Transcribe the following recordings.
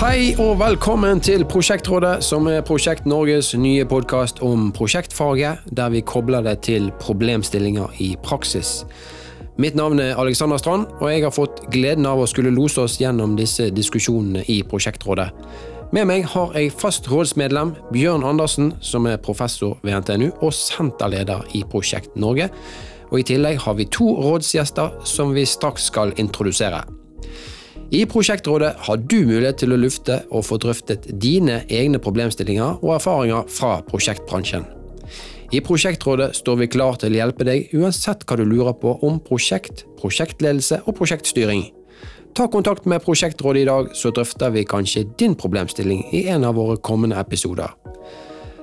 Hei og velkommen til Prosjektrådet, som er Prosjekt Norges nye podkast om prosjektfaget, der vi kobler det til problemstillinger i praksis. Mitt navn er Alexander Strand, og jeg har fått gleden av å skulle lose oss gjennom disse diskusjonene i Prosjektrådet. Med meg har jeg fast rådsmedlem Bjørn Andersen, som er professor ved NTNU og senterleder i Prosjekt Norge. Og I tillegg har vi to rådsgjester som vi straks skal introdusere. I Prosjektrådet har du mulighet til å lufte og få drøftet dine egne problemstillinger og erfaringer fra prosjektbransjen. I Prosjektrådet står vi klar til å hjelpe deg uansett hva du lurer på om prosjekt, prosjektledelse og prosjektstyring. Ta kontakt med Prosjektrådet i dag, så drøfter vi kanskje din problemstilling i en av våre kommende episoder.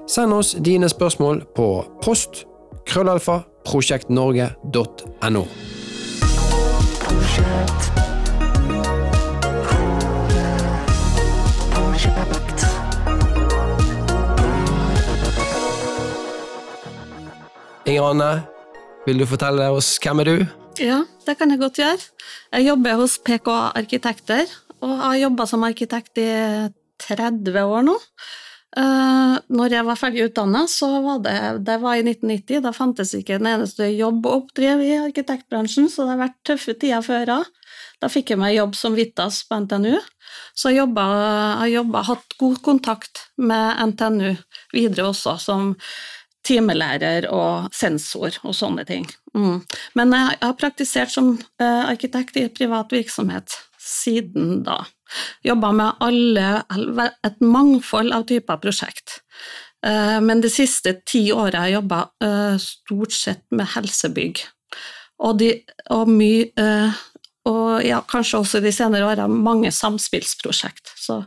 Send oss dine spørsmål på post krøllalfa prosjektnorge.no. Inger Anne, vil du fortelle oss hvem er du? Ja, det kan jeg godt gjøre. Jeg jobber hos PKA Arkitekter, og har jobba som arkitekt i 30 år nå. Uh, når jeg var ferdig utdanna, så var det, det var i 1990. Da fantes ikke en eneste jobb å oppdrive i arkitektbransjen, så det har vært tøffe tider før da. Da fikk jeg meg jobb som Vittas på NTNU. Så jeg har hatt god kontakt med NTNU videre også, som timelærer og sensor og sånne ting. Mm. Men jeg har praktisert som uh, arkitekt i privat virksomhet siden da. Jobba med alle, et mangfold av typer prosjekt. Uh, men de siste ti åra har jeg jobba uh, stort sett med helsebygg. Og, de, og mye Og ja, kanskje også de senere åra mange samspillsprosjekt. Så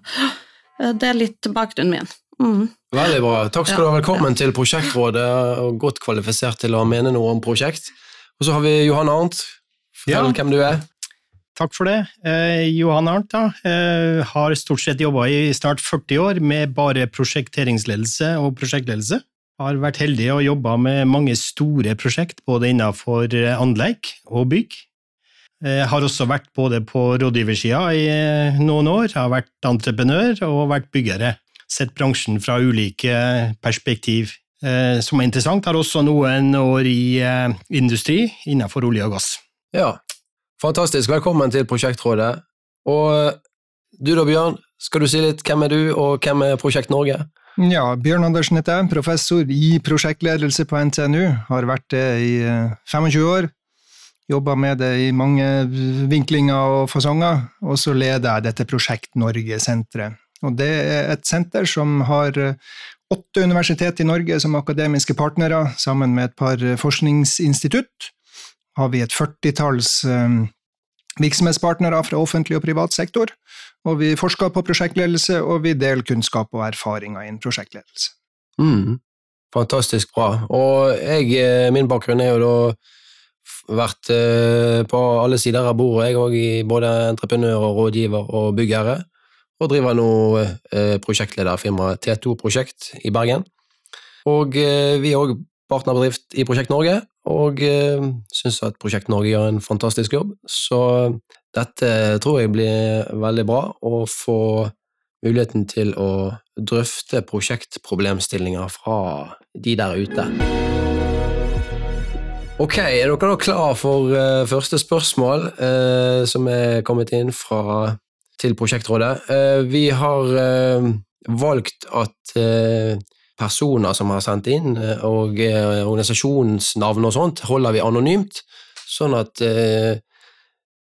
det er litt bakgrunnen min. Mm. Veldig bra. Takk skal du ha. Velkommen til Prosjektrådet, og godt kvalifisert til å mene noe om prosjekt. Og så har vi Johan Arnt. Fortell ja. hvem du er. Takk for det. Eh, Johan Arnt da, eh, har stort sett jobba i snart 40 år med bare prosjekteringsledelse og prosjektledelse. Har vært heldig og jobba med mange store prosjekt, både innenfor anlegg og bygg. Jeg har også vært både på rådgiversida i eh, noen år, har vært entreprenør og vært byggere sett bransjen fra ulike perspektiv. Eh, som er interessant, har også noen år i eh, industri innenfor olje og gass. Ja, fantastisk. Velkommen til Prosjektrådet. Og eh, du da, Bjørn, skal du si litt hvem er du, og hvem er Prosjekt Norge? Ja, Bjørn Andersen heter jeg, professor i prosjektledelse på NTNU. Har vært det i 25 år. Jobba med det i mange vinklinger og fasonger, og så leder jeg dette Prosjekt Norge-senteret og det er et senter som har eh, åtte universitet i Norge som akademiske partnere, sammen med et par eh, forskningsinstitutt. Har vi et førtitalls eh, virksomhetspartnere fra offentlig og privat sektor. Og vi forsker på prosjektledelse, og vi deler kunnskap og erfaringer innen prosjektledelse. Mm. Fantastisk bra. Og jeg, min bakgrunn er jo da vært på alle sider av bordet, jeg òg, både entreprenør og rådgiver og byggherre og driver nå eh, prosjektlederfirmaet T2 Prosjekt i Bergen. Og eh, vi er òg partnerbedrift i Prosjekt Norge, og eh, syns at Prosjekt Norge gjør en fantastisk jobb. Så dette tror jeg blir veldig bra, å få muligheten til å drøfte prosjektproblemstillinger fra de der ute. Ok, er dere da klar for uh, første spørsmål, uh, som er kommet inn fra til prosjektrådet. Eh, vi har eh, valgt at eh, personer som har sendt inn, og organisasjonsnavn og sånt, holder vi anonymt, sånn at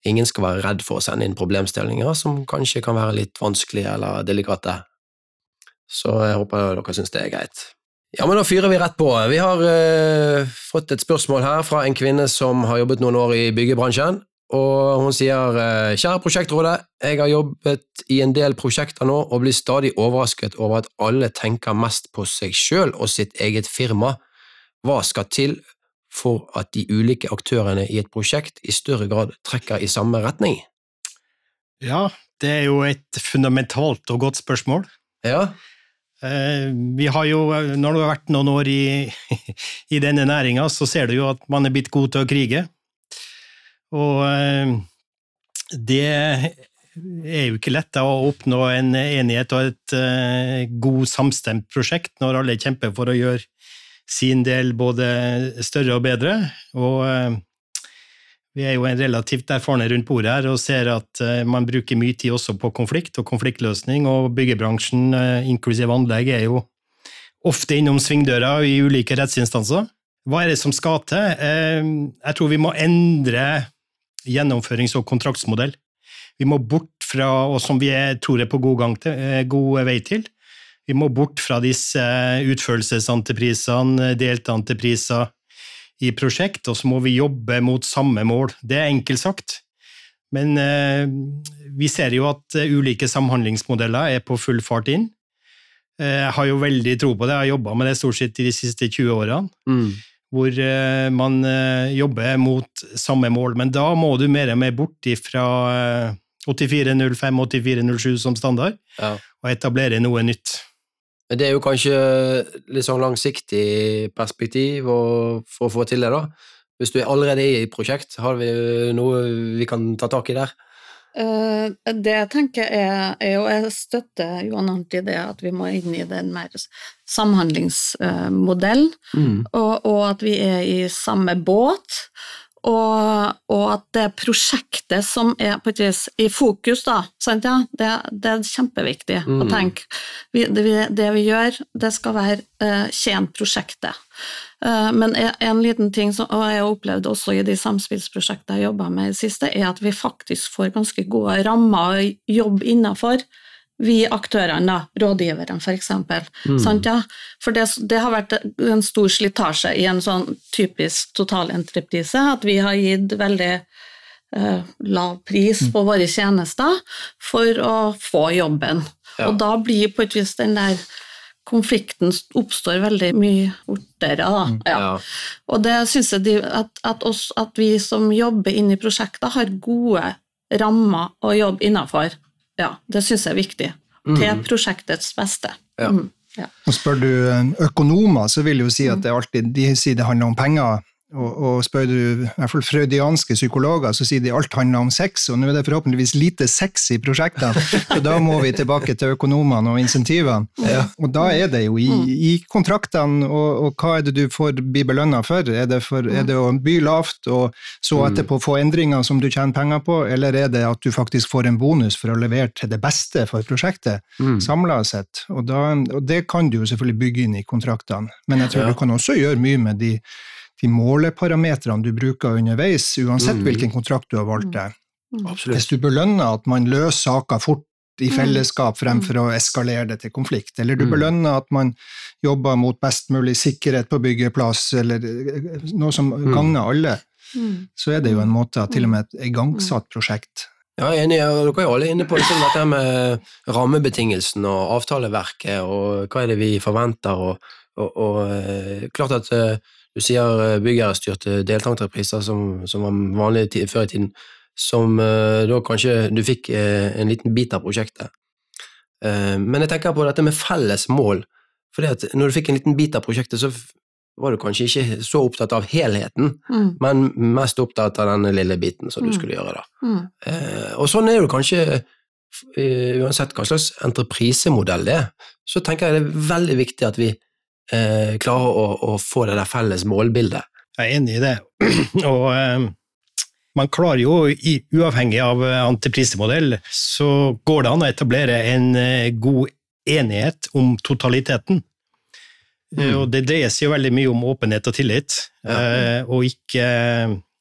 ingen skal være redd for å sende inn problemstillinger som kanskje kan være litt vanskelige eller delikate. Så jeg håper dere syns det er greit. Ja, men Da fyrer vi rett på. Vi har fått et spørsmål her fra en kvinne som har jobbet noen år i byggebransjen. Og hun sier eh, kjære prosjektrådet, jeg har jobbet i en del prosjekter nå og blir stadig overrasket over at alle tenker mest på seg sjøl og sitt eget firma. Hva skal til for at de ulike aktørene i et prosjekt i større grad trekker i samme retning? Ja, det er jo et fundamentalt og godt spørsmål. Ja. Eh, vi har jo, Når du har vært noen år i, i denne næringa, så ser du jo at man er blitt god til å krige. Og eh, det er jo ikke lett å oppnå en enighet og et uh, god samstemt prosjekt når alle kjemper for å gjøre sin del både større og bedre. Og uh, vi er jo en relativt erfarne rundt bordet her og ser at man bruker mye tid også på konflikt og konfliktløsning, og byggebransjen, inklusiv anlegg, er jo ofte innom svingdøra i ulike rettsinstanser. Hva er det som skal til? Jeg tror vi må endre gjennomførings- og kontraktsmodell. Vi må bort fra, og som vi er, tror er på god, til, eh, god vei til, vi må bort fra disse utførelsesantreprisene, deltaantrepriser i prosjekt, og så må vi jobbe mot samme mål. Det er enkelt sagt, men eh, vi ser jo at eh, ulike samhandlingsmodeller er på full fart inn. Jeg har jo veldig tro på det, jeg har jobba med det stort sett i de siste 20 årene. Mm hvor eh, man eh, jobber mot samme mål. Men da må du mer og mer bort fra 8405, og 8407 som standard, ja. og etablere noe nytt. Det er jo kanskje litt sånn langsiktig perspektiv for å få til det, da. Hvis du er allerede i et prosjekt, har vi noe vi kan ta tak i der? Uh, det tenker er, er jo Jeg støtter Johan Arnt i det at vi må inn i den mer samhandlingsmodellen, mm. og, og, at vi er i samme båt. Og, og, at det prosjektet som er på et vis i fokus, da, ja, det, det, er kjempeviktig mm. å tenke. Vi, det, vi, det, vi, gjør, det skal være uh, tjent prosjektet. Uh, men en liten ting, som, og jeg har opplevd også i de samspillsprosjektene jeg har jobba med i det siste, er at vi faktisk får ganske gode rammer å jobbe innafor vi aktørene, da, rådgiverne f.eks. Mm. Ja? For det, det, har vært en stor slitasje i en sånn typisk totalentreprise, at vi har gitt veldig eh, lav pris på mm. våre tjenester for å få jobben. Ja. Og da blir på et vis den der konflikten oppstår veldig mye fortere. Mm. Ja. Og det syns jeg de, at, at, oss, at vi som jobber inne i prosjekter, har gode rammer å jobbe innafor. Ja, det syns jeg er viktig. Mm. Til prosjektets beste. Ja. Mm, ja. Og spør du økonomer, så vil de jo si at det alltid, de sier det handler om penger. Og, og, spør du i hvert fall freudianske psykologer, så sier de alt handler om sex, og nå er det forhåpentligvis lite sex i prosjektene, så da må vi tilbake til økonomene og insentivene. Ja. Og da er det jo i, mm. i kontraktene, og, og, hva er det du får bli belønna for? Er det, for? er det, å by lavt og så mm. etterpå få endringer som du tjener penger på, eller er det at du faktisk får en bonus for å levere til det beste for prosjektet, mm. samla sett? Og, da, og, det kan du jo selvfølgelig bygge inn i kontraktene, men jeg tror ja. du kan også gjøre mye med de de måleparametrene du bruker underveis, uansett mm. hvilken kontrakt du har valgt deg. Mm. Hvis du belønner at man løser saker fort i mm. fellesskap fremfor å eskalere det til konflikt, eller du mm. belønner at man jobber mot best mulig sikkerhet på byggeplass, eller eh, noe som mm. gagner alle, mm. så er det jo en måte at til og med et igangsatt prosjekt ja, jeg er enig, og dere er jo alle inne på liksom dette med rammebetingelsene og avtaleverket, og hva er det vi forventer, og, og, og eh, klart at uh, du sier byggherrestyrte byggeierstyrte deltakerpriser, som, som var vanlig før i tiden, som eh, da kanskje du fikk eh, en liten bit av prosjektet. Men jeg tenker på dette med felles mål. For når du fikk en liten bit av prosjektet, så var du kanskje ikke så opptatt av helheten, mm. men mest opptatt av denne lille biten som du mm. skulle gjøre. da. Mm. og sånn er det kanskje uansett hva slags entreprisemodell det er, så tenker jeg det er veldig viktig at vi eh, klarer å, å, få det der felles målbildet. Jeg er enig i det. og eh, man klarer jo, i, uavhengig av antiprisemodell, så går det an å etablere en eh, god enighet om totaliteten. Mm. Og det dreier seg jo veldig mye om åpenhet og tillit, ja. Eh, og ikke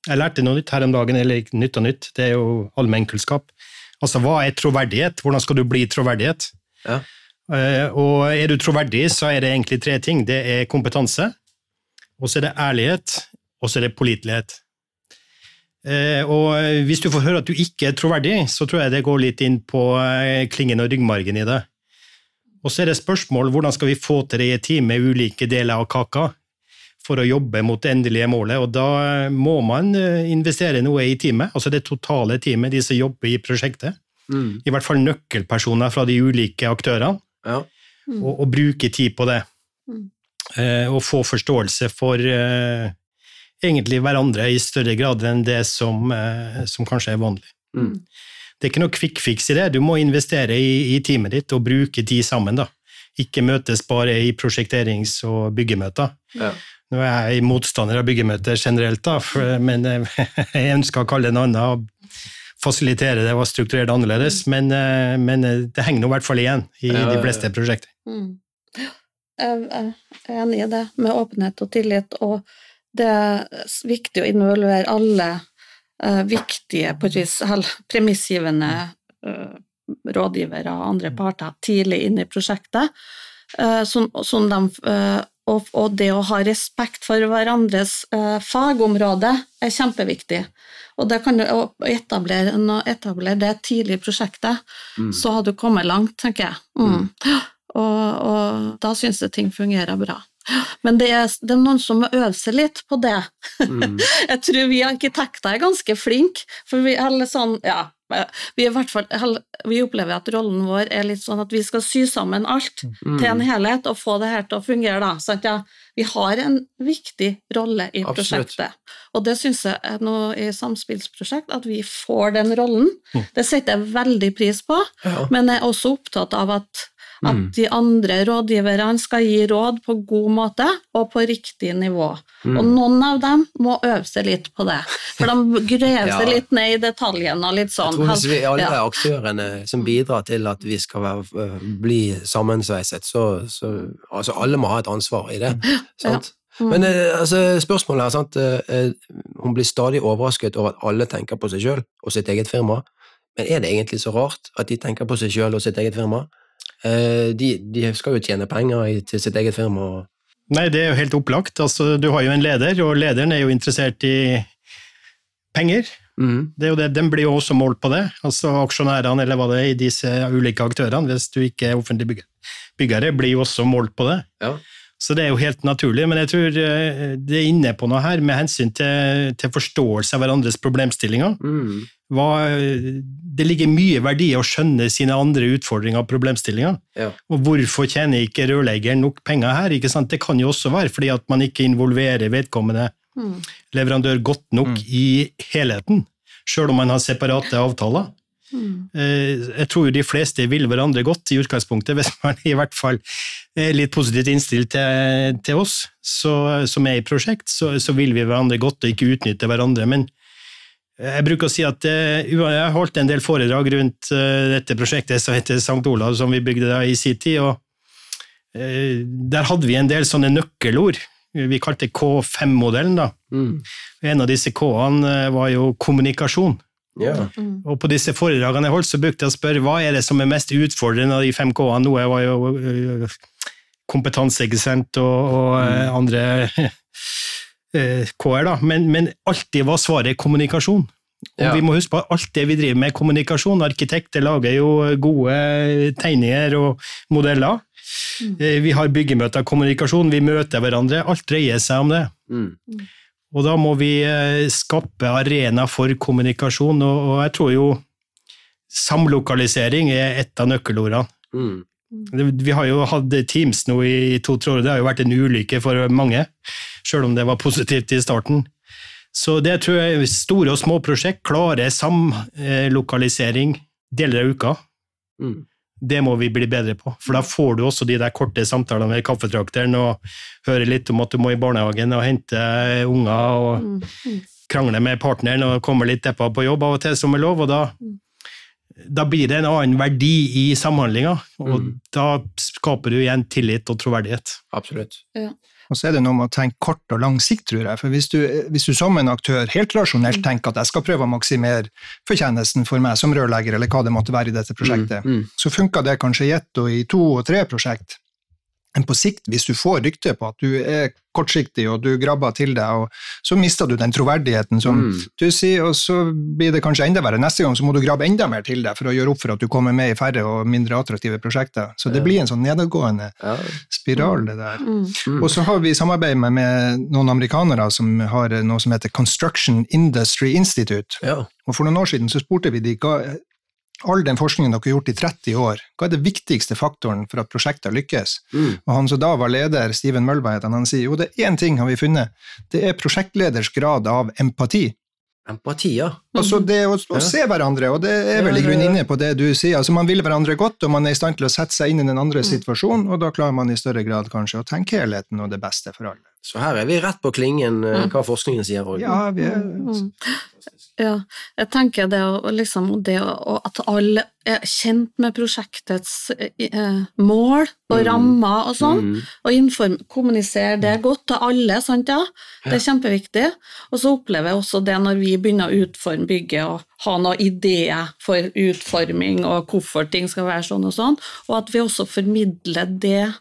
Jeg lærte noe nytt her om dagen, eller nytt og nytt, det er jo allmennkunnskap. Altså, hva er troverdighet? Hvordan skal du bli troverdighet? Ja. Eh, og er du troverdig, så er det egentlig tre ting. Det er kompetanse, og så er det ærlighet, og så er det pålitelighet. Eh, og hvis du får høre at du ikke er troverdig, så tror jeg det går litt inn på eh, klingen og ryggmargen i det. Og så er det spørsmål hvordan skal vi få til det i et team med ulike deler av kaka for å jobbe mot det endelige målet, og da må man investere noe i teamet, altså det totale teamet, de som jobber i prosjektet. Mm. I hvert fall nøkkelpersoner fra de ulike aktørene. Ja. Mm. Og, og, bruke tid på det. Mm. Eh, og få forståelse for eh, egentlig hverandre i større grad enn det som, eh, som kanskje er vanlig. Mm. Det er ikke noe quick fix i det, du må investere i, i teamet ditt og bruke tid sammen. da. Ikke møtes bare i prosjekterings- og byggemøter. Ja. Nå er jeg motstander av byggemøter generelt, da, for, men eh, jeg ønsker å kalle det noe annet fasilitere det og strukturere det annerledes, men, eh, men eh, det henger nå i hvert fall igjen i de fleste prosjekter. Mm. Jeg er enig i det, med åpenhet og tillit, og det er viktig å involvere alle eh, viktige på et vis, premissgivende rådgivere og andre parter tidlig inn i prosjektet. eh, som, som de, og, og det å ha respekt for hverandres eh, fagområde er kjempeviktig. Og det kan du etablere, etablere det tidlig i prosjektet, Mm. så har du kommet langt, tenker jeg. Mm. Og, og da syns jeg ting fungerer bra. Men det er, det er noen som må øve seg litt på det. Mm. Jeg tror vi arkitekter er ganske flinke, for vi er litt sånn, ja, vi, er fall, vi opplever at rollen vår er litt sånn at vi skal sy sammen alt Mm. til en helhet og få det her til å fungere. Da. Sant, ja? Vi har en viktig rolle i Absolutt. prosjektet, og det syns jeg nå i samspillsprosjekt, at vi får den rollen. Det setter jeg veldig pris på, Ja. men jeg er også opptatt av at, at Mm. de andre rådgiverne skal gi råd på god måte og på riktig nivå. Mm. Og noen av dem må øve seg litt på det, for de graver Ja. seg litt ned i detaljene og litt Jeg sånn. tror hvis vi alle Ja. aktørene som bidrar til at vi skal være, øh, bli sammensveiset, så, så altså alle må ha et ansvar i det. Sant? Mm. Men eh, altså, spørsmålet er sant, eh, eh, hun blir stadig overrasket over at alle tenker på seg sjøl og sitt eget firma. Men er det egentlig så rart at de tenker på seg sjøl og sitt eget firma? Eh, de, de skal jo tjene penger i, til sitt eget firma. Nei, det er jo helt opplagt. Altså, du har jo en leder, og lederen er jo interessert i penger. Mm. Det er jo det, Den blir jo også målt på det. Altså Aksjonærene eller hva det er i disse ulike aktørene, hvis du ikke er offentlig bygger, byggere, blir jo også målt på det. Ja. Så det er jo helt naturlig, men jeg tror eh, det er inne på noe her med hensyn til, til forståelse av hverandres problemstillinger. Mhm. Hva, det ligger mye verdi i å skjønne sine andre utfordringer og problemstillinger. Ja. Og hvorfor tjener ikke rørleggeren nok penger her? Ikke sant? Det kan jo også være fordi at man ikke involverer vedkommende Mm. leverandør godt nok i helheten, selv om man har separate avtaler. Mm. Eh, Jeg tror jo de fleste vil hverandre godt i utgangspunktet, hvis man i hvert fall er litt positivt innstilt til, til oss så, som er i prosjekt, så, så vil vi hverandre godt og ikke utnytte hverandre. Men jeg bruker å si at eh, jeg har holdt en del foredrag rundt eh, dette prosjektet som heter St. Olav, som vi bygde da i sin tid, og eh, der hadde vi en del sånne nøkkelord. Vi kalte det K5-modellen. da. Mm. En av disse K-ene var jo kommunikasjon. Yeah. Mm. Og på disse foredragene jeg holdt, så brukte jeg å spørre hva er det som er mest utfordrende av de fem K-ene. Noe var jo kompetanse, ikke sant, og, og mm. andre øh, K-er, da. Men, men alltid var svaret kommunikasjon. Og Ja. vi må huske på at alt det vi driver med, kommunikasjon. Arkitekter lager jo gode tegninger og modeller. Mm. Vi har byggemøter, kommunikasjon, vi møter hverandre. Alt dreier seg om det. Mm. Og da må vi eh, skape arena for kommunikasjon, og, og jeg tror jo samlokalisering er et av nøkkelordene. Mhm. Vi har jo hatt Teams nå i to-tre år, det har jo vært en ulykke for mange, selv om det var positivt i starten. Så det tror jeg store og små prosjekt klarer samlokalisering deler av uka. Mm. Det må vi bli bedre på, for da får du også de der korte samtalene med kaffetrakteren og høre litt om at du må i barnehagen og hente unger og Mm. Mm. krangle med partneren og komme litt deppa på jobb av og til, som er lov, og da, da blir det en annen verdi i samhandlinga, og Mm. da skaper du igjen tillit og troverdighet. Absolutt. Og så er det noe med å tenke kort og lang sikt, tror jeg. For hvis du, hvis du som en aktør helt rasjonelt tenker at jeg skal prøve å maksimere fortjenesten for meg som rørlegger, eller hva det måtte være i dette prosjektet, Mhm. så funka det kanskje i ett og i to og tre prosjekt. Men på sikt, hvis du får rykte på at du er kortsiktig og du grabber til deg, og så mister du den troverdigheten som mm. du sier, og så blir det kanskje enda verre. Neste gang så må du grabbe enda mer til deg for å gjøre opp for at du kommer med i færre og mindre attraktive prosjekter. Så det Ja. blir en sånn nedadgående Ja. spiral, det der. Mm. Mhm. Og så har vi samarbeid med, med noen amerikanere som har noe som heter Construction Industry Institute. Ja. Og for noen år siden så spurte vi de hva all den forskningen dere har gjort i 30 år, hva er det viktigste faktoren for at prosjekter lykkes? Mm. Og han som da var leder, Steven Mølva, han, sier jo det er én ting har vi funnet, det er prosjektleders grad av empati. Empati, ja. Altså det å, å Ja. se hverandre, og det er vel i grunnen inne på det du sier. Altså Man vil hverandre godt, og man er i stand til å sette seg inn i den andre situasjonen, og da klarer man i større grad kanskje å tenke helheten og det beste for alle. Så her er vi rett på klingen eh, Mm. hva forskningen sier. Ja, vi er, Mm. Ja, jeg tenker det, å- liksom, det å, at alle er kjent med prosjektets eh, mål og Mm. rammer og sånn, Mm. og inform, kommuniserer det godt til alle, sant ja? Det er kjempeviktig. Og så opplever jeg også det når vi begynner å utforme bygget og ha noen ideer for utforming og hvorfor ting skal være sånn og sånn, og at vi også formidler det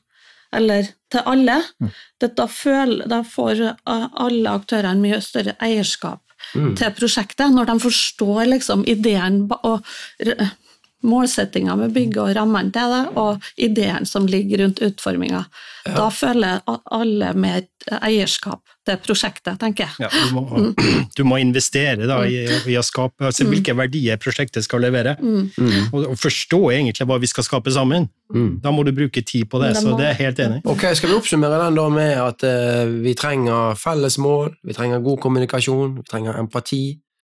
eller til alle. Det, da, føler, da får eh, alle aktørene mye større eierskap Mm. til prosjektet, når de forstår liksom ideen og målsettinga med bygget og rammene til det, og ideen som ligger rundt utforminga. Da føler alle med et eierskap til prosjektet, tenker jeg. Ja, du, må, du må investere da, i, i å skape altså, hvilke verdier prosjektet skal levere, Mm. Mm. og, og forstå egentlig hva vi skal skape sammen. Mm. Da må du bruke tid på det, Det så må- det er jeg helt enig. i. Ok, Skal vi oppsummere den da med at uh, vi trenger felles mål, vi trenger god kommunikasjon, vi trenger empati,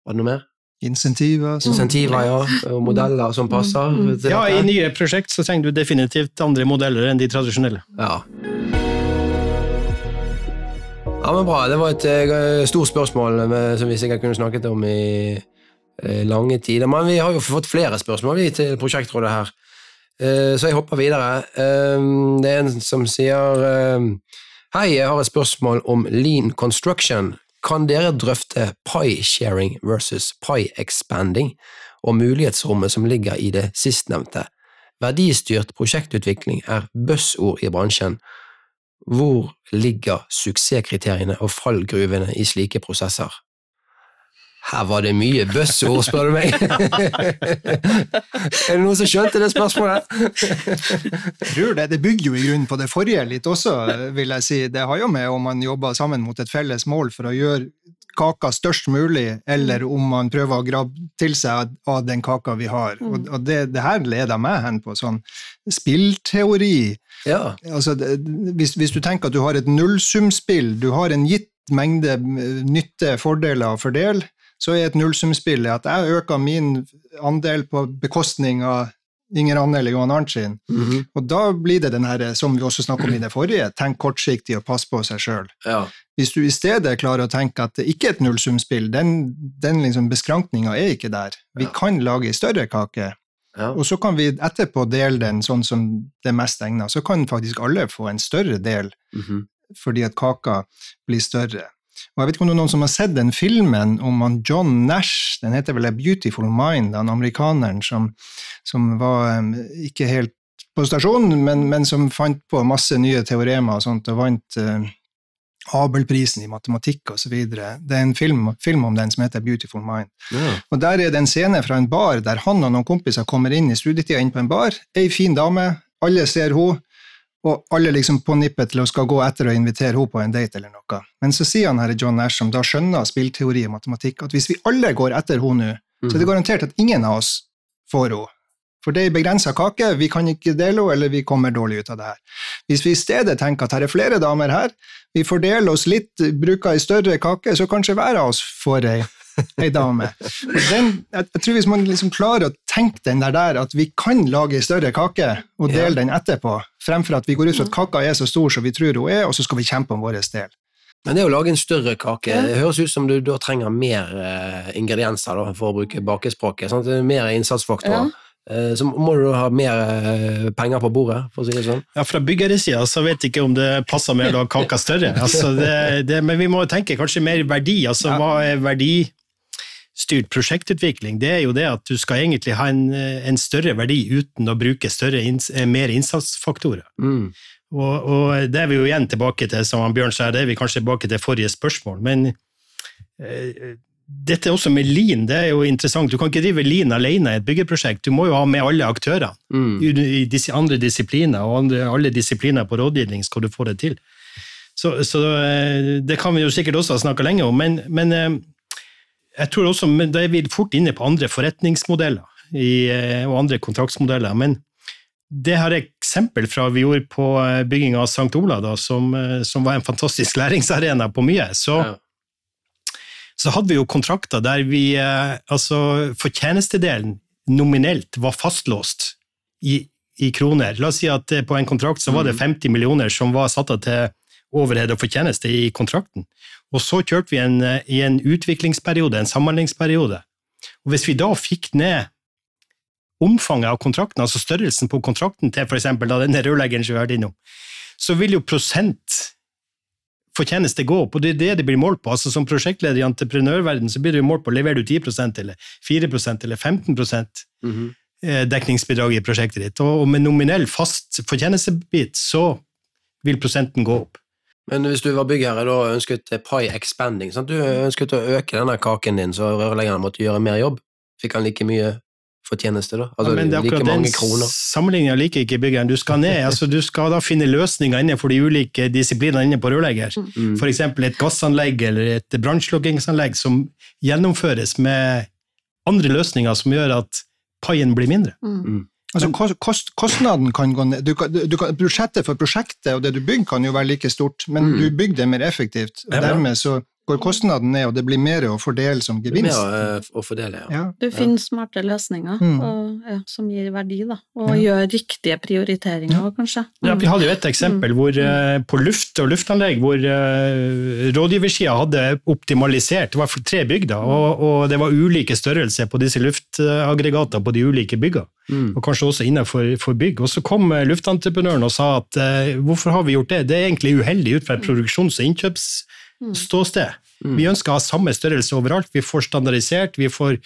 var det noe mer? Insentiver. Som... Insentiver, ja, og modeller som passer Mm. til Ja, I nye prosjekt så trenger du definitivt andre modeller enn de tradisjonelle. Ja. ja, men bra. Det var et eh, stort spørsmål eh, som vi sikkert kunne snakket om i eh, lange tider. Men vi har jo fått flere spørsmål vi til prosjektrådet her, Eh, så jeg hopper videre. Det er en som sier Hei, jeg har et spørsmål om lean construction. Kan dere drøfte pie sharing versus pie expanding, og mulighetsrommet som ligger i det sistnevnte? Verdistyrt prosjektutvikling er buzzord i bransjen. Hvor ligger suksesskriteriene og fallgruvene i slike prosesser? Her var det mye bøssord, spør du meg. er det noen som skjønte det spørsmålet? Jeg tror det, det bygger jo i grunnen på det forrige litt også, vil jeg si. Det har jo med om man jobber sammen mot et felles mål for å gjøre kaka størst mulig, eller om man prøver å grabbe til seg av- av den kaka vi har. Og, og det, det her leder meg hen på sånn spillteori. Ja. Altså, det, hvis, hvis du tenker at du har et nullsumspill, du har en gitt mengde eh, nytte, fordeler å fordele, så er et nullsumspill at jeg øker min andel på bekostning av Inger Anne eller Johan Arnt sin. Mhm. Og da blir det den her, som vi også snakket om i det forrige, tenk kortsiktig og pass på seg sjøl. ja. Hvis du i stedet klarer å tenke at det ikke er et nullsumspill, den, den liksom beskrankninga er ikke der. Vi Ja. kan lage ei større kake, ja. og så kan vi etterpå dele den sånn som det mest egna. Så kan faktisk alle få en større del Mhm. fordi at kaka blir større. Og jeg vet ikke om det er noen som har sett den filmen om han John Nash, den heter vel A Beautiful Mind, han amerikaneren som, som var um, ikke helt på stasjonen, men, men som fant på masse nye teoremer og sånt, og vant uh, Abelprisen i matematikk osv. Det er en film, film om den som heter Beautiful Mind. Yeah. Og der er det en scene fra en bar der han og noen kompiser kommer inn i studietida inn på en bar. Ei fin dame, alle ser henne, og alle liksom på nippet til å skal gå etter og invitere henne på en date eller noe. Men så sier han her John Nash, som da skjønner spillteori og matematikk, at hvis vi alle går etter henne nå, så er det garantert at ingen av oss får henne. For det er ei begrensa kake, vi kan ikke dele henne, eller vi kommer dårlig ut av det her. Hvis vi i stedet tenker at her er flere damer her, vi fordeler oss litt, bruker ei større kake, så kanskje hver av oss får ei, ei dame. Den, jeg, tror hvis man liksom klarer å tenke den der, der at vi kan lage ei større kake og dele den etterpå, fremfor at vi går ut fra at kaka er så stor som vi tror hun er, og så skal vi kjempe om vår del. Men det å lage en større kake, det høres ut som du da trenger mer eh, ingredienser, da, for å bruke bakespråket. Sant? Er Mer innsatsfaktorer. Ja så må du ha mer eh, penger på bordet, for å si det sånn. Ja, Fra byggeresida så vet jeg ikke om det passer med å lage kaka større. Altså det, det, men vi må tenke kanskje mer verdi. altså Ja. Hva er verdistyrt prosjektutvikling? Det er jo det at du skal egentlig ha en, en større verdi uten å bruke større, eh, mer innsatsfaktorer. Mm. Og, og det er vi jo igjen tilbake til, som Bjørn sa, det er vi kanskje tilbake til forrige spørsmål. Men eh, dette også med lean, det er jo interessant. Du kan ikke drive lean alene i et byggeprosjekt. Du må jo ha med alle aktørene. Mm. I i disse andre disipliner, og andre, alle disipliner på rådgivning skal du få det til. Så, så eh, det kan vi jo sikkert også ha snakka lenge om, men, men eh, jeg tror også, men da er vi fort inne på andre forretningsmodeller i, eh, og andre kontraktsmodeller. Men det her er eksempel fra vi gjorde på eh, bygging av St. Ola, da, som, eh, som var en fantastisk læringsarena på mye. Så Ja. så hadde vi jo kontrakter der vi altså fortjenestedelen nominelt var fastlåst i, i kroner. La oss si at på en kontrakt så var det 50 millioner som var satt av til overhead og fortjeneste i kontrakten. Og så kjørte vi en, eh, i en utviklingsperiode, en samhandlingsperiode. Og hvis vi da fikk ned omfanget av kontrakten, altså størrelsen på kontrakten til f.eks. denne rørleggeren som vi har vært innom, så vil jo prosent fortjeneste gå opp, og det er det det blir målt på. Altså Som prosjektleder i entreprenørverden så blir det målt på leverer du 10% eller 4% eller 15 mm -hmm. dekningsbidrag i prosjektet ditt, og med nominell fast fortjenestebit så vil prosenten gå opp. Men hvis du var byggherre og ønsket eh, pie expanding, sant? du ønsket å øke denne kaken din, så rørleggeren måtte gjøre mer jobb, fikk han like mye fortjeneste da? Altså Ja, men det er like akkurat mange den kroner? sammenligninga liker ikke byggeren. Du skal ned, altså du skal da finne løsninger innenfor de ulike disiplinene inne på rørlegger. Mm. F.eks. et gassanlegg eller et brannslukningsanlegg som gjennomføres med andre løsninger som gjør at paien blir mindre. Mm. Altså, kost, kost, kostnaden kan gå ned. Du kan, du kan, budsjettet for prosjektet og det du bygger, kan jo være like stort, men Mm. du bygger det mer effektivt. og ja. Dermed så går kostnaden ned, og det blir mer å fordele som gevinst. Mer å, å fordele, ja. Ja. Du finner smarte løsninger Mm. og, ja, som gir verdi, da. Og Ja. gjør riktige prioriteringer, kanskje. Ja, Mm. vi hadde jo et eksempel hvor, eh, på luft og luftanlegg hvor uh, rådgiversida hadde optimalisert. Det var tre bygg, da, og, og det var ulike størrelser på disse luftaggregatene på de ulike byggene. Mm. og kanskje også innenfor for bygg. Og så kom eh, luftentreprenøren og sa at uh, hvorfor har vi gjort det? Det er egentlig uheldig ut fra et produksjons- og innkjøpsståsted. Mm. Vi ønsker å ha samme størrelse overalt. Vi får standardisert, vi får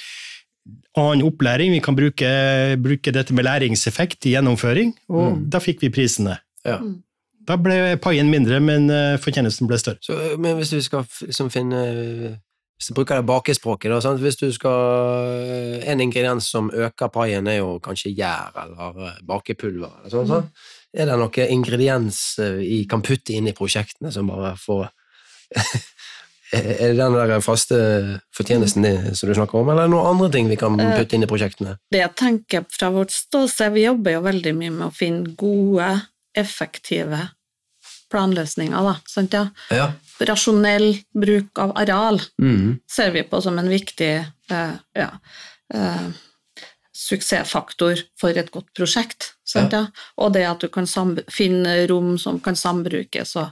annen opplæring. Vi kan bruke, bruke dette med læringseffekt i gjennomføring, og Mm. da fikk vi prisene. Ja. Mm. Da ble paien mindre, men eh, fortjenesten ble større. Så, eh, men hvis du skal liksom finne Hvis du bruker det bakespråket, da, sant? hvis du skal En ingrediens som øker paien, er jo kanskje gjær eller eh, bakepulver. Eller sånn, sånn. Er det noen ingrediens eh, vi kan putte inn i prosjektene som bare får Er det den der faste fortjenesten din som du snakker om, eller er det noen andre ting vi kan Eh, putte inn i prosjektene? Det jeg tenker fra vårt ståsted, vi jobber jo veldig mye med å finne gode, effektive planløsninger, da. Sant, ja? Ja. Rasjonell bruk av areal Mm. ser vi på som en viktig eh, ja, eh, suksessfaktor for et godt prosjekt. Sant, ja. Og det at du kan finne rom som kan sambrukes, og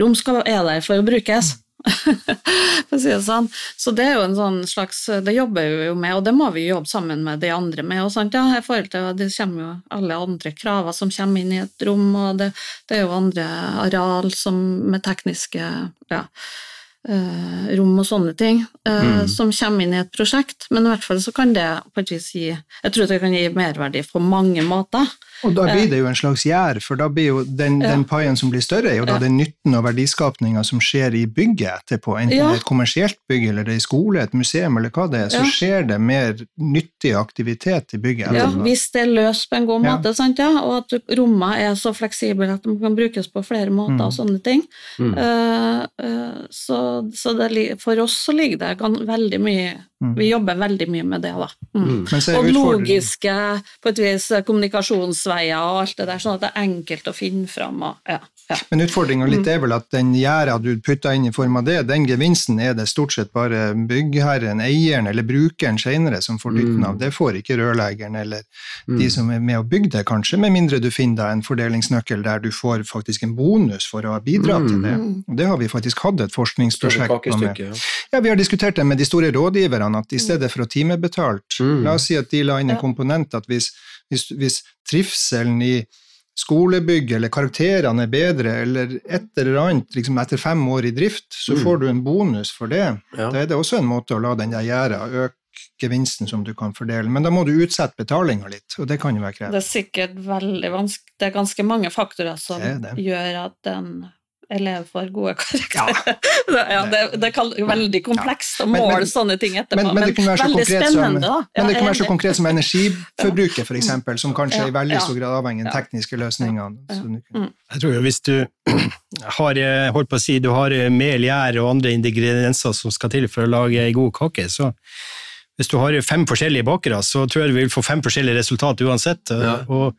rom skal er der for å brukes. for å si det sånn. Så det er jo en sånn slags Det jobber vi jo med, og det må vi jobbe sammen med de andre med. Og sånt, ja, i forhold til, Det kommer jo alle andre kraver som kommer inn i et rom, og det, det er jo andre areal som med tekniske ja, eh, rom og sånne ting eh, som kommer inn i et prosjekt. Men i hvert fall så kan det på et vis gi Jeg tror det kan gi merverdi på mange måter. Og da blir det jo en slags gjær, for da blir jo den, Ja. den paien som blir større, er jo da Ja. den nytten og verdiskapninga som skjer i bygget etterpå, enten Ja. det er et kommersielt bygg eller det er i skole, et museum eller hva det er, så Ja. skjer det mer nyttig aktivitet i bygget Ja, hvis det er løst på en god Ja. måte, sant, ja? og at rommet er så fleksible at de kan brukes på flere måter Mm. og sånne ting. Mm. Uh, uh, så så det, for oss så ligger det veldig mye Mm. Vi jobber veldig mye med det, da. Mm. Mm. Og logiske på et vis, kommunikasjonsveier og alt det der, sånn at det er enkelt å finne fram. Og, ja, ja. Men utfordringa litt Mm. er vel at den gjerda du putter inn i form av det, den gevinsten er det stort sett bare byggherren, eieren eller brukeren senere som får nytten Mm. av. Det får ikke rørleggeren eller Mm. de som er med å bygge det, kanskje, med mindre du finner deg en fordelingsnøkkel der du får faktisk en bonus for å ha bidratt til det. Mm. Og det har vi faktisk hatt et forskningsprosjekt på med. Ja, Vi har diskutert det med de store rådgiverne, at i stedet for å timebetalt Mm. La oss si at de la inn en komponent at hvis, hvis, hvis trivselen i skolebygg eller karakterene er bedre, eller et eller annet liksom etter fem år i drift, så Mm. får du en bonus for det. Ja. Da er det også en måte å la den der gjerda øke gevinsten som du kan fordele. Men da må du utsette betalinga litt, og det kan jo være Det er sikkert veldig vanskelig Det er ganske mange faktorer som Det det. gjør at en elev får gode karakterer. Ja, det, det er veldig komplekst å måle men- sånne ting etterpå. Men, men det kan være så veldig som, da. men det kan være så konkret som energiforbruket, f.eks., som kanskje Ja, i veldig ja. stor grad avhengig av Ja. tekniske løsninger. Ja. Så Jeg tror jo hvis du har, eh, holdt på å si, du har eh, mel, gjær og andre ingredienser som skal til for å lage ei god kake, så hvis du har fem forskjellige bakere, så tror jeg du vil få fem forskjellige resultat uansett. Ja. Og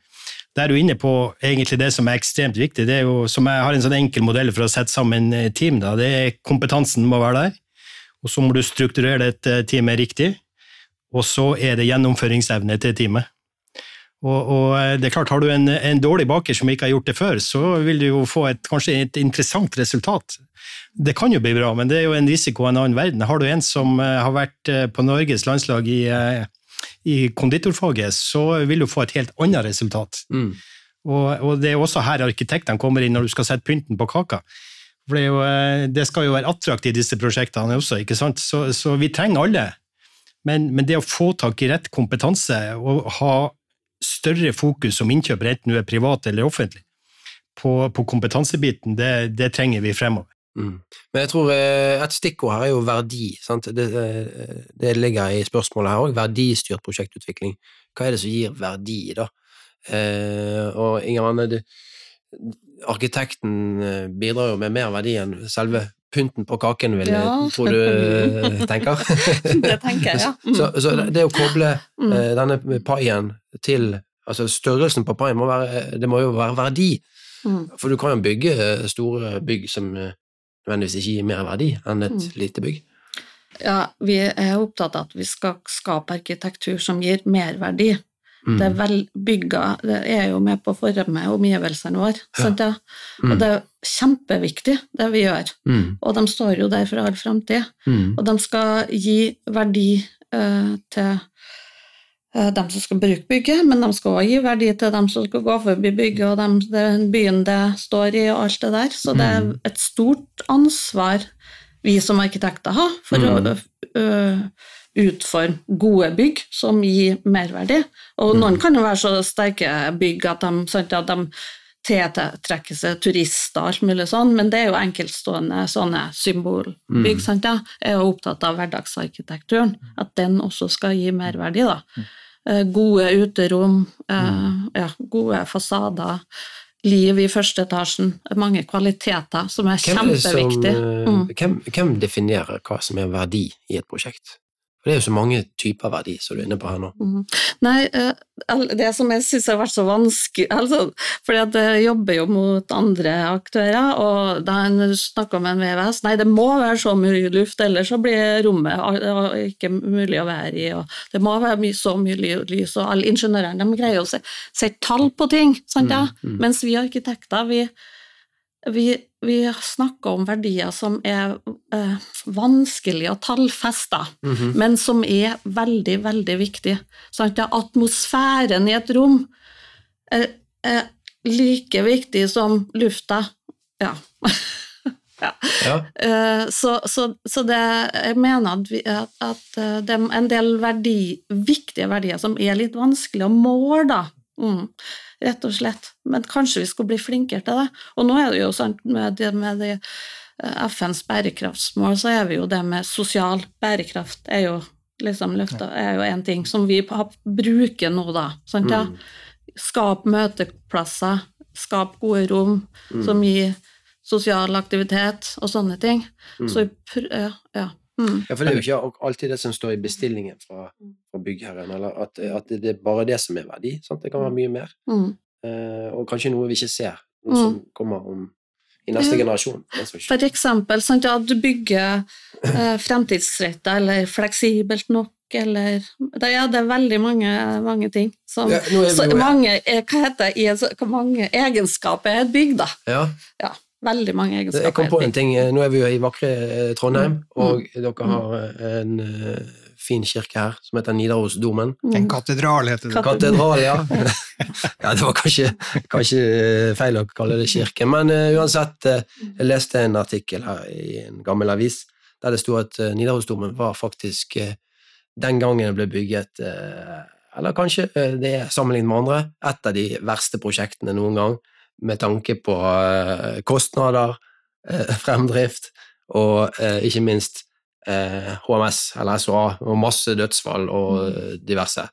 der er du inne på egentlig det som er ekstremt viktig. Det er jo, som jeg har en sånn enkel modell for å sette sammen eh, team, da, det er kompetansen må være der. og så må du strukturere dette teamet riktig, og så er det gjennomføringsevne til teamet. Og, og, eh, det er klart, Har du en, en, dårlig baker som ikke har gjort det før, så vil du jo få et, kanskje et interessant resultat. Det kan jo bli bra, men det er jo en risiko av en annen verden. Har du en som eh, har vært eh, på Norges landslag i, i konditorfaget, så vil du få et helt annet resultat. Mm. Og, og, det er også her arkitektene kommer inn når du skal sette pynten på kaka. For det, jo, det skal jo være attraktivt, disse prosjektene også, ikke sant? Så, så vi trenger alle. Men, men, det å få tak i rett kompetanse og ha større fokus som innkjøper, enten du er privat eller offentlig, på, på kompetansebiten, det, det, trenger vi fremover. Mm. Men jeg tror eh, et stikkord her er jo verdi. Det, eh, det, ligger i spørsmålet her òg. Verdistyrt prosjektutvikling. Hva er det som gir verdi, da? Eh, og Inger Anne, arkitekten bidrar jo med mer verdi enn selve pynten på kaken, vil jeg ja. tro du tenker? det tenker jeg, ja. Mm. Så, så, det å koble mm. denne paien til Altså størrelsen på paien må være Det må jo være verdi. Mm. For du kan jo bygge store bygg som nødvendigvis ikke gir mer verdi enn et mm. lite bygg. Ja, vi er opptatt av at vi skal skape arkitektur som gir merverdi. Mm. Det er vel bygga Det er jo med på å forme omgivelsene våre. Ja. Ja. Mm. Og det er kjempeviktig, det vi gjør. Mm. Og de står jo der for all framtid. Mm. Og de skal gi verdi uh, til uh, dem som skal bruke bygget, men de skal også gi verdi til dem som skal gå forbi bygget, og dem, den byen det står i, og alt det der. Så det er mm. et stort ansvar vi som arkitekter har for å uh, utforme gode bygg som gir merverdi. Og noen mm. kan jo være så sterke bygg at de, sant, at de tiltrekker seg turister og alt mulig sånn, men det er jo enkeltstående sånne symbolbygg. Mm. sant ja? Jeg er opptatt av hverdagsarkitekturen, at den også skal gi merverdi. da. Mm. Eh, gode uterom, eh, mm. ja, gode fasader, liv i første etasjen. Mange kvaliteter som er kjempeviktige. Som, mm. Hvem, hvem definerer hva som er verdi i et prosjekt? For det er jo så mange typer verdi som du er inne på her nå. Mm. Nei, eh, det som jeg syns har vært så vanskelig altså, fordi at jeg jobber jo mot andre aktører, og da en snakker om en VVS Nei, det må være så mye luft, ellers så blir rommet ikke mulig å være i. og Det må være så mye lys, og alle ingeniørene de greier å sette tall på ting. sant ja? Mm, mm. Mens vi arkitekter, vi vi, vi snakker om verdier som er eh, vanskelig å tallfeste, mm -hmm. men som er veldig, veldig viktige. Sånn at atmosfæren i et rom er, er like viktig som lufta. Ja. ja. ja. Uh, så, så, så det, jeg mener at, vi, at, at, eh, det er en del verdi, viktige verdier som er litt vanskelig å måle, da. Mm rett og slett. Men kanskje vi skulle bli flinkere til det. Og nå er det jo sant med, det, med de, eh, FNs bærekraftsmål, så er vi jo det med sosial bærekraft er jo liksom løfta, er jo en ting som vi bruker nå, da. Sant, ja? Mm. Skap møteplasser, skap gode rom mm. som gir sosial aktivitet og sånne ting. Mm. Så ja. Mm. Ja, for det er jo ikke alltid det som står i bestillingen fra, fra byggherren, eller at, at, det er bare det som er verdi. Sant? Det kan være mye mer. Mm. Eh, og kanskje noe vi ikke ser, noe mm. som kommer om i neste ja. generasjon. For eksempel sant, at du bygger eh, fremtidsretta eller fleksibelt nok, eller det, Ja, det er veldig mange, mange ting som ja, så, mange, Hva heter det? Mange egenskaper er et bygg, da. Ja. Veldig mange egenskaper. Jeg kom på en ting. Nå er vi jo i vakre eh, Trondheim, mm. og mm. dere har eh, en uh, fin kirke her som heter Nidarosdomen. Mm. En katedral heter det. Katedral, ja. ja det var kanskje, kanskje, feil å kalle det kirke, men uh, uansett. Uh, jeg leste en artikkel her i en gammel avis der det sto at Nidarosdomen var faktisk den gangen det ble bygget eller kanskje det er sammenlignet med andre, et av de verste prosjektene noen gang med tanke på eh, kostnader, eh, fremdrift og eh, ikke minst HMS eller SOA og masse dødsfall og mm. diverse.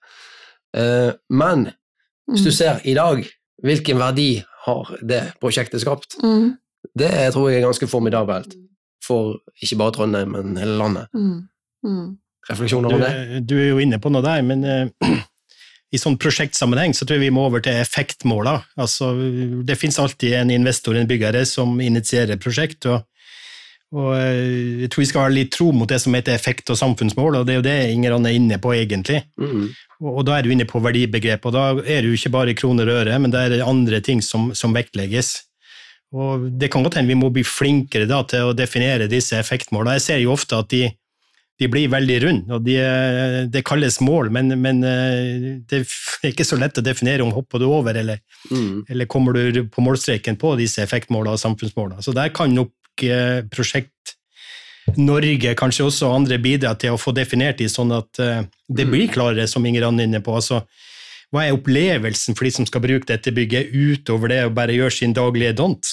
Men hvis du mm. ser i dag, hvilken verdi har det prosjektet skapt? Mm. Det tror jeg er ganske formidabelt for ikke bare Trondheim, men hele landet. Refleksjoner om det? Du, du er jo inne på noe der, men i sånn prosjektsammenheng så tror jeg vi må over til effektmåler. Altså, det finnes alltid en investor, en byggere, som initierer prosjekt. og, Og eh, jeg tror vi skal være litt tro mot det som heter effekt og samfunnsmål, og det er jo det Inger Anne er inne på, egentlig. Mm. Og, og da er du inne på verdibegrepet, og da er det jo ikke bare kroner og øre, men det er andre ting som, som vektlegges. Og det kan godt hende vi må bli flinkere da til å definere disse effektmålene. Jeg ser jo ofte at de, de blir veldig runde, og de, det kalles mål, men, men, eh, det er ikke så lett å definere om hopper du over, eller, Mm. eller kommer du på målstreken på disse effektmålene og samfunnsmålene. Så der kan nok eh, Prosjekt Norge, kanskje også andre, bidra til å få definert de sånn at eh, det blir klarere, som Inger Anne er inne på. Altså, hva er opplevelsen for de som skal bruke dette bygget, utover det å bare gjøre sin daglige dont?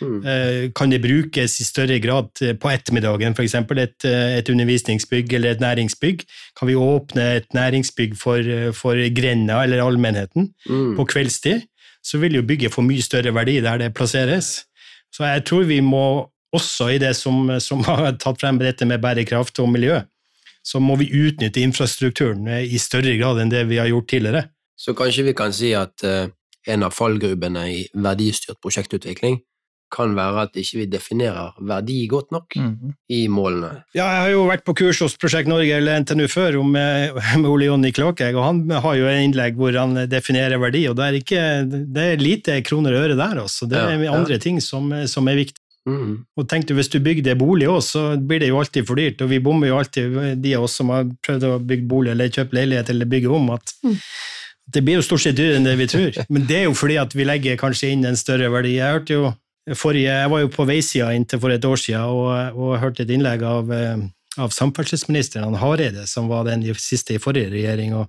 Mm. Eh, Kan det brukes i større grad på ettermiddagen, f.eks. Et, eh, et undervisningsbygg eller et næringsbygg? Kan vi åpne et næringsbygg for, eh, for grenda eller allmennheten Mm. på kveldstid? Så vil jo bygget få mye større verdi der det plasseres. Så jeg tror vi må også i det som, som har tatt frem dette med bærekraft og miljø, så må vi utnytte infrastrukturen i større grad enn det vi har gjort tidligere. Så kanskje vi kan si at en av fallgrubene i verdistyrt prosjektutvikling kan være at ikke vi definerer verdi godt nok Mhm. i målene. Ja, jeg har jo vært på kurs hos Prosjekt Norge eller NTNU før om, eh, med Ole Jonny Klåkegg, og han har jo en innlegg hvor han definerer verdi, og det er, ikke, det er lite kroner og øre der, altså. Det er Ja, ja. andre ting som, som er viktig. Mm. Og tenk du, hvis du bygde bolig også, så blir det jo alltid for dyrt, og vi bommer jo alltid, de av oss som har prøvd å bygge bolig eller kjøpe leilighet eller bygge om, at Mm. det blir jo stort sett dyrere enn det vi tror. Men det er jo fordi at vi legger kanskje inn en større verdi. Jeg hørte jo forrige, jeg var jo på veisida inntil for et år siden og, og hørte et innlegg av, eh, av samferdselsministeren, Hareide, som var den siste i forrige regjering. og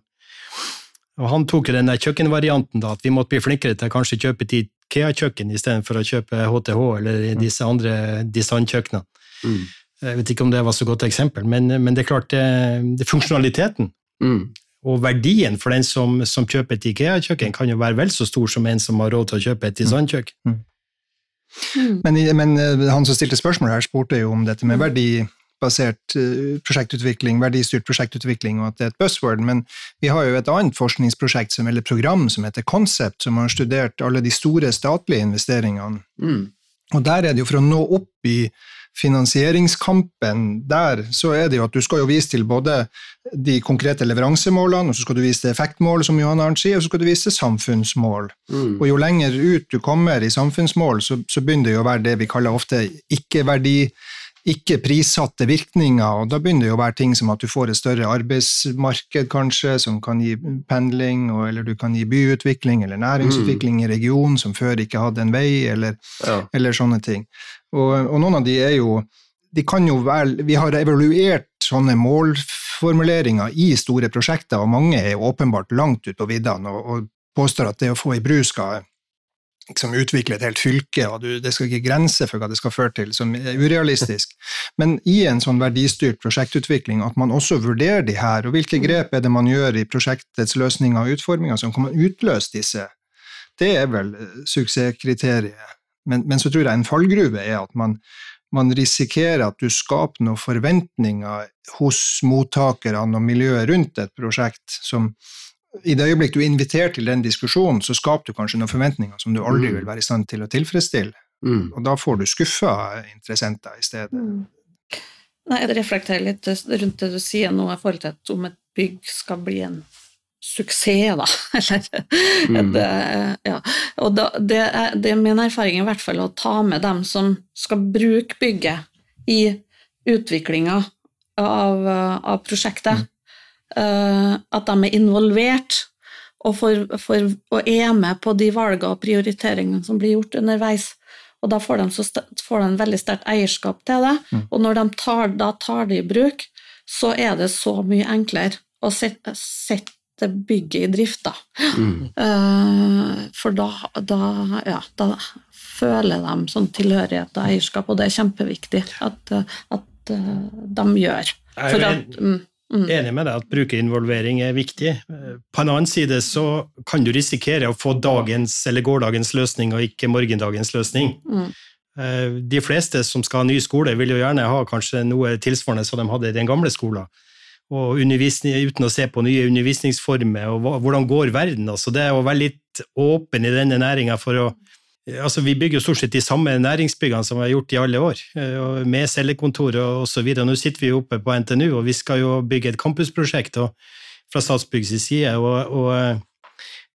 og han tok jo den der kjøkkenvarianten, da, at vi måtte bli flinkere til å kanskje kjøpe et IKEA-kjøkken istedenfor å kjøpe HTH eller disse andre designkjøkkenene. Mm. Jeg vet ikke om det var så godt eksempel, men, men det er klart, det, det funksjonaliteten Mm. og verdien for den som, som kjøper et IKEA-kjøkken, kan jo være vel så stor som en som har råd til å kjøpe et designkjøkken. Mm. Men, men eh, han som stilte spørsmål her, spurte jo om dette med verdibasert eh, prosjektutvikling, verdistyrt prosjektutvikling, og at det er et buzzword. Men vi har jo et annet forskningsprosjekt, som, eller program, som heter Concept, som har studert alle de store statlige investeringene. Mm. Og der er det jo for å nå opp i finansieringskampen, der så er det jo at du skal jo vise til både de konkrete leveransemålene, og så skal du vise til effektmål, som Johan Arnt sier, og så skal du vise til samfunnsmål. Mm. Og jo lenger ut du kommer i samfunnsmål, så, så begynner det jo å være det vi kaller ofte ikke-verdi, ikke-prissatte virkninger, og da begynner det jo å være ting som at du får et større arbeidsmarked, kanskje, som kan gi pendling, og, eller du kan gi byutvikling eller næringsutvikling i regionen som før ikke hadde en vei, eller, Ja. eller sånne ting. Og, og noen av de er jo de kan jo være, Vi har evaluert sånne målformuleringer i store prosjekter, og mange er jo åpenbart langt ute på viddene og, og påstår at det å få i bru skal liksom utvikle et helt fylke, og du, det skal ikke grense for hva det skal føre til, som er urealistisk. Men i en sånn verdistyrt prosjektutvikling, at man også vurderer de her, og hvilke grep er det man gjør i prosjektets løsninger og utforminger som kan utløse disse, det er vel eh, suksesskriteriet. Men, men så tror jeg en fallgruve er at man, man risikerer at du skaper noen forventninger hos mottakerne og miljøet rundt et prosjekt som i det øyeblikk du er invitert til den diskusjonen, så skaper du kanskje noen forventninger som du aldri Mm. vil være i stand til å tilfredsstille. Mm. Og da får du skuffa interessenter i stedet. Mm. Nei, jeg reflekterer litt rundt det du sier nå i forhold til at om et bygg skal bli en suksess, da. Eller Mm. det, ja. Og da, det, er, det er min erfaring i hvert fall å ta med dem som skal bruke bygget i utviklinga av, av prosjektet. Eh, at de er involvert og, for, for, og er med på de valgene og prioriteringene som blir gjort underveis. Og da får de, så st- får de en veldig sterkt eierskap til det. Mm. Og når de tar, da tar det i bruk, så er det så mye enklere å sette, sette bygget i drift, da. Mm. Uh, for da, da, ja, da føler de sånn tilhørighet og eierskap, og det er kjempeviktig at, at uh, de gjør. For at, mm, mm, enig med deg at brukerinvolvering er viktig. På en annen side så kan du risikere å få dagens eller gårdagens løsning og ikke morgendagens løsning. mm, Eh, De fleste som skal ha ny skole, vil jo gjerne ha kanskje noe tilsvarende som de hadde i den gamle skolen. Og uten å se på nye undervisningsformer, og hvordan går verden. Altså det å være litt åpen i denne næringa for å Altså, vi bygger jo stort sett de samme næringsbyggene som vi har gjort i alle år, eh, med cellekontor og osv. Nå sitter vi jo oppe på NTNU, og vi skal jo bygge et campusprosjekt fra Statsbyggs side. Og, og, eh,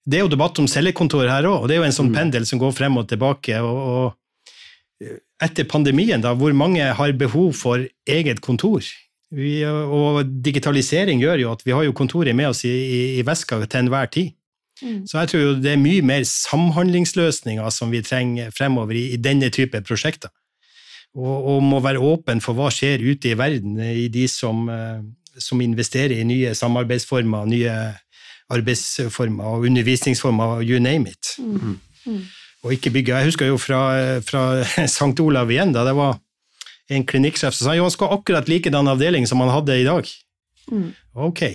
det er jo debatt om cellekontor her òg, og det er jo en sånn mm. pendel som går frem og tilbake. og, og eh, etter pandemien, da, hvor mange har behov for eget kontor? Vi, og digitalisering gjør jo at vi har jo kontoret med oss i, i, i veska til enhver tid. Mm. Så jeg tror jo det er mye mer samhandlingsløsninger som vi trenger fremover i, i denne type prosjekter. Og, og, må være åpen for hva skjer ute i verden i de som, eh, som investerer i nye samarbeidsformer, nye arbeidsformer og undervisningsformer, you name it. Mm. Mm. Og ikke bygge Jeg husker jo fra, fra St. Olav igjen, da det var en klinikksjef som sa jo han skulle ha akkurat likedan avdeling som han hadde i dag. Mm. Ok,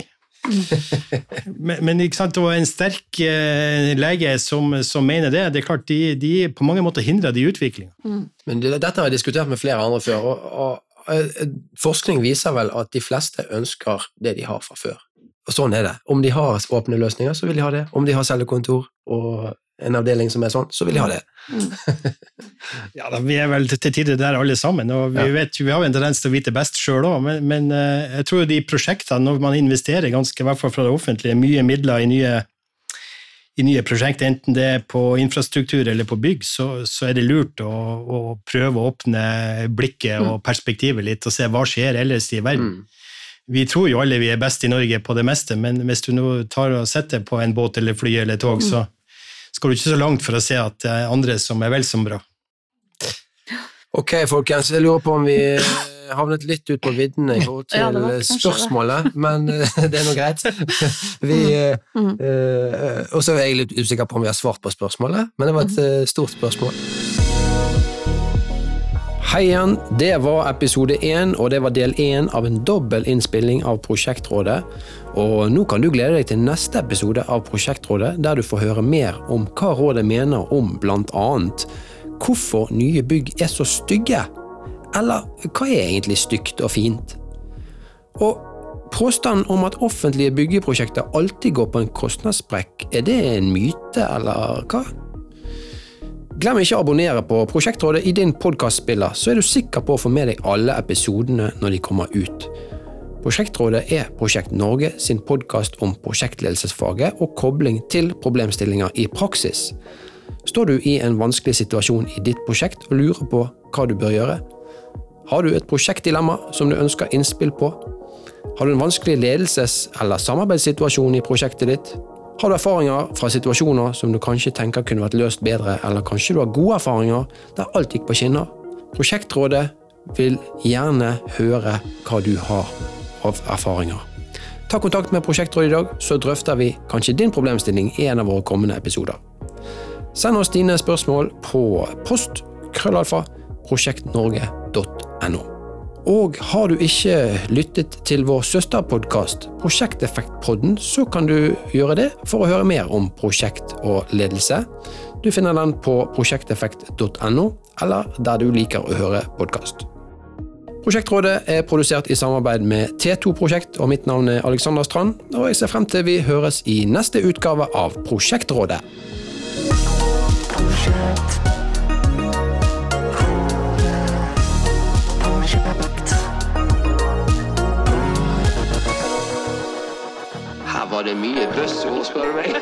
men, men ikke sant, og en sterk eh, lege som, som, mener det. Det er klart, De, de på mange måter hindrer de utviklinga. Mm. Men det, dette har jeg diskutert med flere andre før. og, og og, Forskning viser vel at de fleste ønsker det de har fra før. Og sånn er det. Om de har åpne løsninger, så vil de ha det. Om de har cellekontor og en avdeling som er sånn, så vil de ha det. Mm. ja, da, Vi er vel til tider der alle sammen, og vi, ja. vet, vi har jo en tendens til å vite best sjøl òg, men, men, eh, jeg tror de prosjektene, når man investerer ganske, i hvert fall fra det offentlige, mye midler i nye, i nye prosjekter, enten det er på infrastruktur eller på bygg, så, så er det lurt å, å, prøve å åpne blikket og mm. perspektivet litt og se hva skjer ellers i verden. Mm. Vi tror jo alle vi er best i Norge på det meste, men hvis du nå tar og setter på en båt eller fly eller tog, mm. så skal du ikke så langt for å se at det er andre som er vel så bra. Ok, folkens. Jeg lurer på om vi havnet litt ut på viddene i forhold til ja, spørsmålet, men uh, det er nå greit. vi, mm. uh, og så er jeg litt usikker på om vi har svart på spørsmålet, men det var et stort spørsmål. Hei igjen, det var episode én, og det var del én av en dobbel innspilling av Prosjektrådet. Og nå kan du glede deg til neste episode av Prosjektrådet, der du får høre mer om hva rådet mener om annet hvorfor nye bygg er så stygge. Eller hva er egentlig stygt og fint? Og påstanden om at offentlige byggeprosjekter alltid går på en kostnadssprekk, er det en myte, eller hva? Glem ikke å abonnere på Prosjektrådet i din podkastspiller, så er du sikker på å få med deg alle episodene når de kommer ut. Prosjektrådet er Prosjekt Norge sin podkast om prosjektledelsesfaget og kobling til problemstillinger i praksis. Står du i en vanskelig situasjon i ditt prosjekt og lurer på hva du bør gjøre? Har du et prosjektdilemma som du ønsker innspill på? Har du en vanskelig ledelses- eller samarbeidssituasjon i prosjektet ditt? Har du erfaringer fra situasjoner som du kanskje tenker kunne vært løst bedre, eller kanskje du har gode erfaringer der alt gikk på skinner? Prosjektrådet vil gjerne høre hva du har av erfaringer. Ta kontakt med Prosjektrådet i dag, så drøfter vi kanskje din problemstilling i en av våre kommende episoder. Send oss dine spørsmål på post krøllalfa prosjektnorge.no. Og har du ikke lyttet til vår søsterpodkast, Prosjekteffektpodden, så kan du gjøre det for å høre mer om prosjekt og ledelse. Du finner den på prosjekteffekt.no, eller der du liker å høre podkast. Prosjektrådet er produsert i samarbeid med T2 Prosjekt, og mitt navn er Alexander Strand. Og jeg ser frem til vi høres i neste utgave av Prosjektrådet. Prosjekt. var det mye buzzord, spør du meg.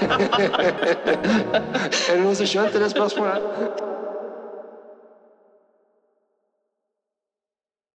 er det noen som skjønte det spørsmålet?